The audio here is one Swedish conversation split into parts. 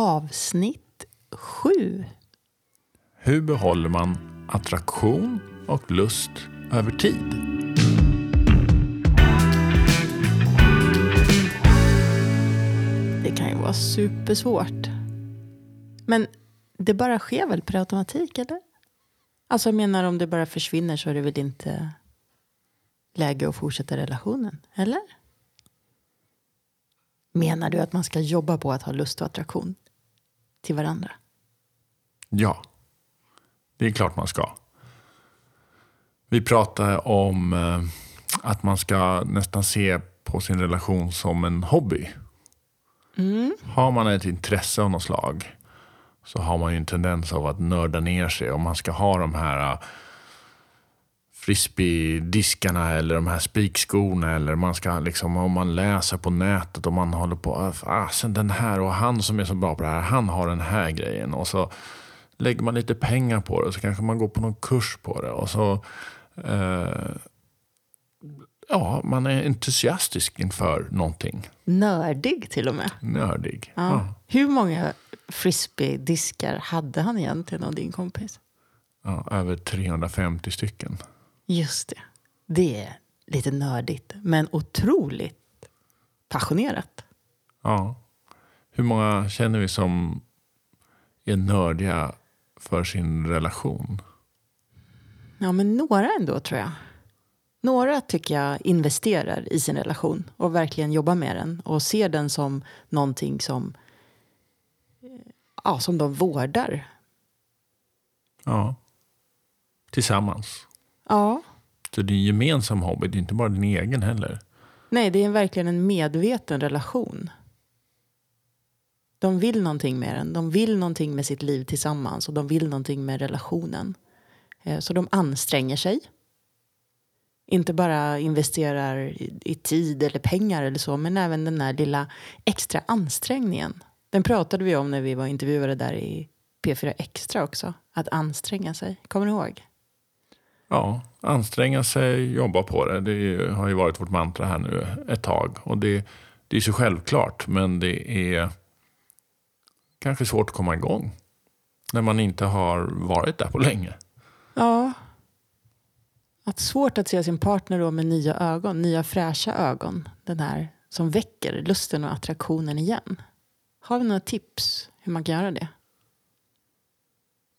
Avsnitt sju. Hur behåller man attraktion och lust över tid? Det kan ju vara supersvårt. Men det bara sker väl per automatik, eller? Alltså jag menar om det bara försvinner så är det väl inte läge att fortsätta relationen, eller? Menar du att man ska jobba på att ha lust och attraktion till varandra? Ja, det är klart man ska. Vi pratar om eh, att man ska nästan se på sin relation som en hobby. Har man ett intresse av något slag så har man ju en tendens av att nörda ner sig. Om man ska ha de här uh, frisbee-diskarna eller de här spikskorna eller man ska liksom, om man läser på nätet och man håller på, ah, sen den här och han som är så bra på det här, han har den här grejen och så lägger man lite pengar på det så kanske man går på någon kurs på det och så eh, ja, man är entusiastisk inför någonting. Nördig till och med. Nördig. Ja. Ja. Hur många frisbee-diskar hade han egentligen av din kompis? Ja, över 350 stycken. Just det. Det är lite nördigt, men otroligt passionerat. Ja. Hur många känner vi som är nördiga för sin relation? Ja, men några ändå tror jag. Några tycker jag investerar i sin relation och verkligen jobbar med den och ser den som någonting som, eh, ja, som de vårdar. Ja. Tillsammans. Ja, Så det är en gemensam hobby, det är inte bara din egen heller. nej, det är verkligen en medveten relation. De vill någonting med den. De vill någonting med sitt liv tillsammans och de vill någonting med relationen. Eh, Så de anstränger sig. Inte bara investerar i i tid eller pengar eller så, men även den där lilla extra ansträngningen. Den pratade vi om när vi var intervjuade där i P4 Extra också. Att anstränga sig. Kommer du ihåg? Ja, anstränga sig, jobba på det. Det har ju varit vårt mantra här nu ett tag. Och det, det är så självklart, men det är kanske svårt att komma igång. När man inte har varit där på länge. Ja. Att svårt att se sin partner då med nya ögon, nya fräscha ögon. Den här som väcker lusten och attraktionen igen. Har vi några tips hur man kan göra det?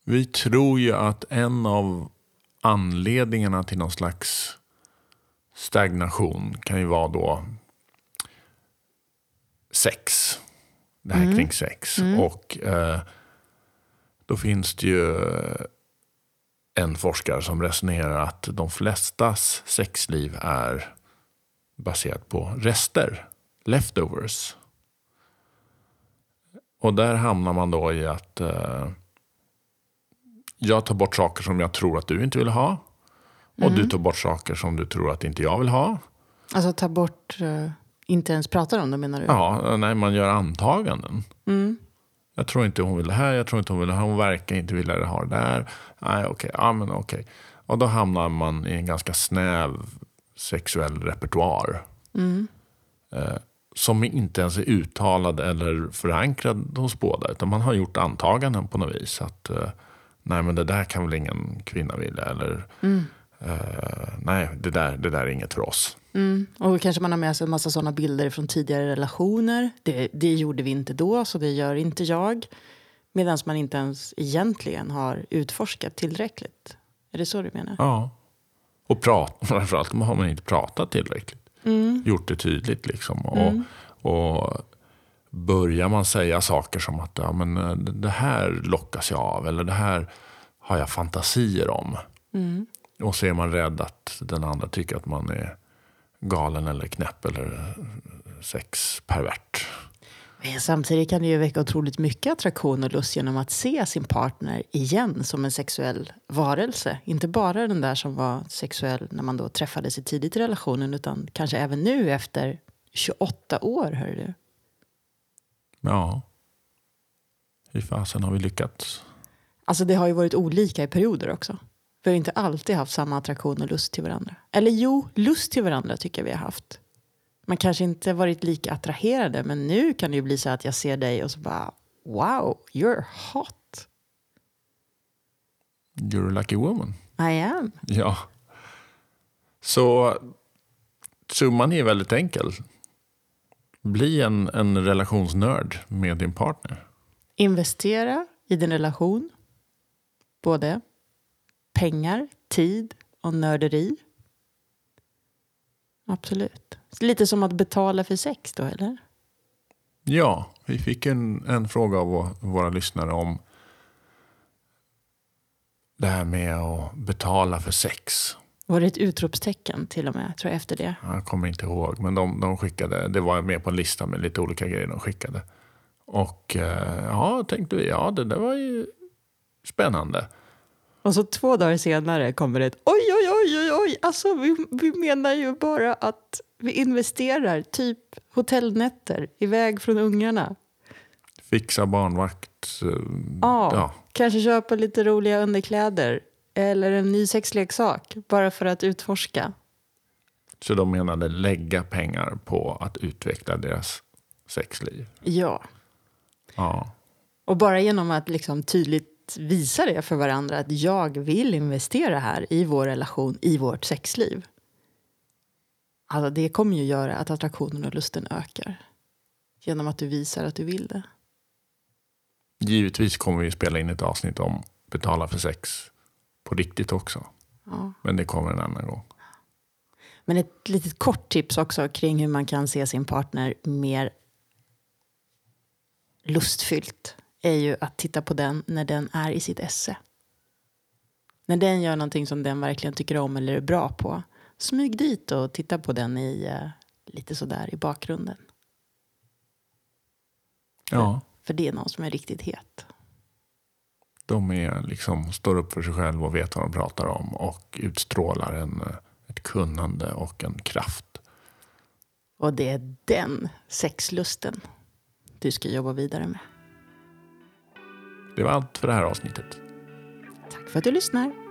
Vi tror ju att en av anledningarna till någon slags stagnation kan ju vara då sex. Det här kring sex. Och eh, då finns det ju en forskare som resonerar att de flestas sexliv är baserat på rester, leftovers. Och där hamnar man då i att eh, jag tar bort saker som jag tror att du inte vill ha. Och du tar bort saker som du tror att inte jag vill ha. Alltså ta bort, eh, inte ens prata om det menar du? Ja, nej, man gör antaganden. Mm. Jag tror inte hon vill det här, jag tror inte hon vill det här, hon verkar inte vilja ha det där. Nej, okej, ja men okej. Och då hamnar man i en ganska snäv sexuell repertoar. Eh, som inte ens är uttalad eller förankrad hos båda. Utan man har gjort antaganden på något vis. Att eh, nej men det där kan väl ingen kvinna vilja. Eller eh, nej, det där, det där är inget för oss. Mm. Och då kanske man har med sig en massa sådana bilder från tidigare relationer. Det, det gjorde vi inte då, så det gör inte jag. Medan man inte ens egentligen har utforskat tillräckligt. Är det så du menar? Ja. Och prat, framförallt har man inte pratat tillräckligt. Gjort det tydligt liksom. Och, och börjar man säga saker som att ja, men, eh, det här lockas jag av. Eller det här har jag fantasier om. Och så är man rädd att den andra tycker att man är galen eller knäpp eller sexpervert. Men samtidigt kan det ju väcka otroligt mycket attraktion och lust genom att se sin partner igen som en sexuell varelse. Inte bara den där som var sexuell när man då träffades i tidigt i relationen utan kanske även nu efter 28 år. Hör du. Ja. Hur fasen har vi lyckats? Alltså det har ju varit olika i perioder också. Vi har inte alltid haft samma attraktion och lust till varandra. Eller jo, lust till varandra tycker jag vi har haft. Man kanske inte varit lika attraherade men nu kan det ju bli så att jag ser dig och så bara Wow, you're hot. You're a lucky woman. I am. Ja. Så summan är väldigt enkel. Bli en, en relationsnörd med din partner. Investera i din relation. Både pengar, tid och nörderi. Absolut. Lite som att betala för sex då, eller? Ja, vi fick en, en fråga av vår, våra lyssnare om det här med att betala för sex. Var det ett utropstecken till och med, tror jag, efter det? Jag kommer inte ihåg, men de, de skickade, det var med på en lista med lite olika grejer de skickade. Och eh, ja, tänkte vi, ja det där var ju spännande. Och så två dagar senare kommer det ett oj, oj, oj, oj, oj, alltså vi, vi menar ju bara att vi investerar typ hotellnätter iväg från ungarna. Fixa barnvakt. eh, Ja, ja. kanske köpa lite roliga underkläder eller en ny sexleksak bara för att utforska. Så de menade lägga pengar på att utveckla deras sexliv. Ja, Ja, och bara genom att liksom tydligt visa det för varandra att jag vill investera här i vår relation, i vårt sexliv. Alltså det kommer ju göra att attraktionen och lusten ökar. Genom att du visar att du vill det. givetvis kommer vi spela in ett avsnitt om betala för sex på riktigt också. Ja. Men det kommer en annan gång. Men ett litet kort tips också kring hur man kan se sin partner mer lustfyllt är ju att titta på den när den är i sitt esse. När den gör någonting som den verkligen tycker om eller är bra på. Smyg dit och titta på den i eh, lite sådär i bakgrunden. Ja, För det är någon som är riktigt het. De är liksom, står upp för sig själva och vet vad de pratar om och utstrålar en, ett kunnande och en kraft. Och det är den sexlusten du ska jobba vidare med. Det var allt för det här avsnittet. Tack för att du lyssnar.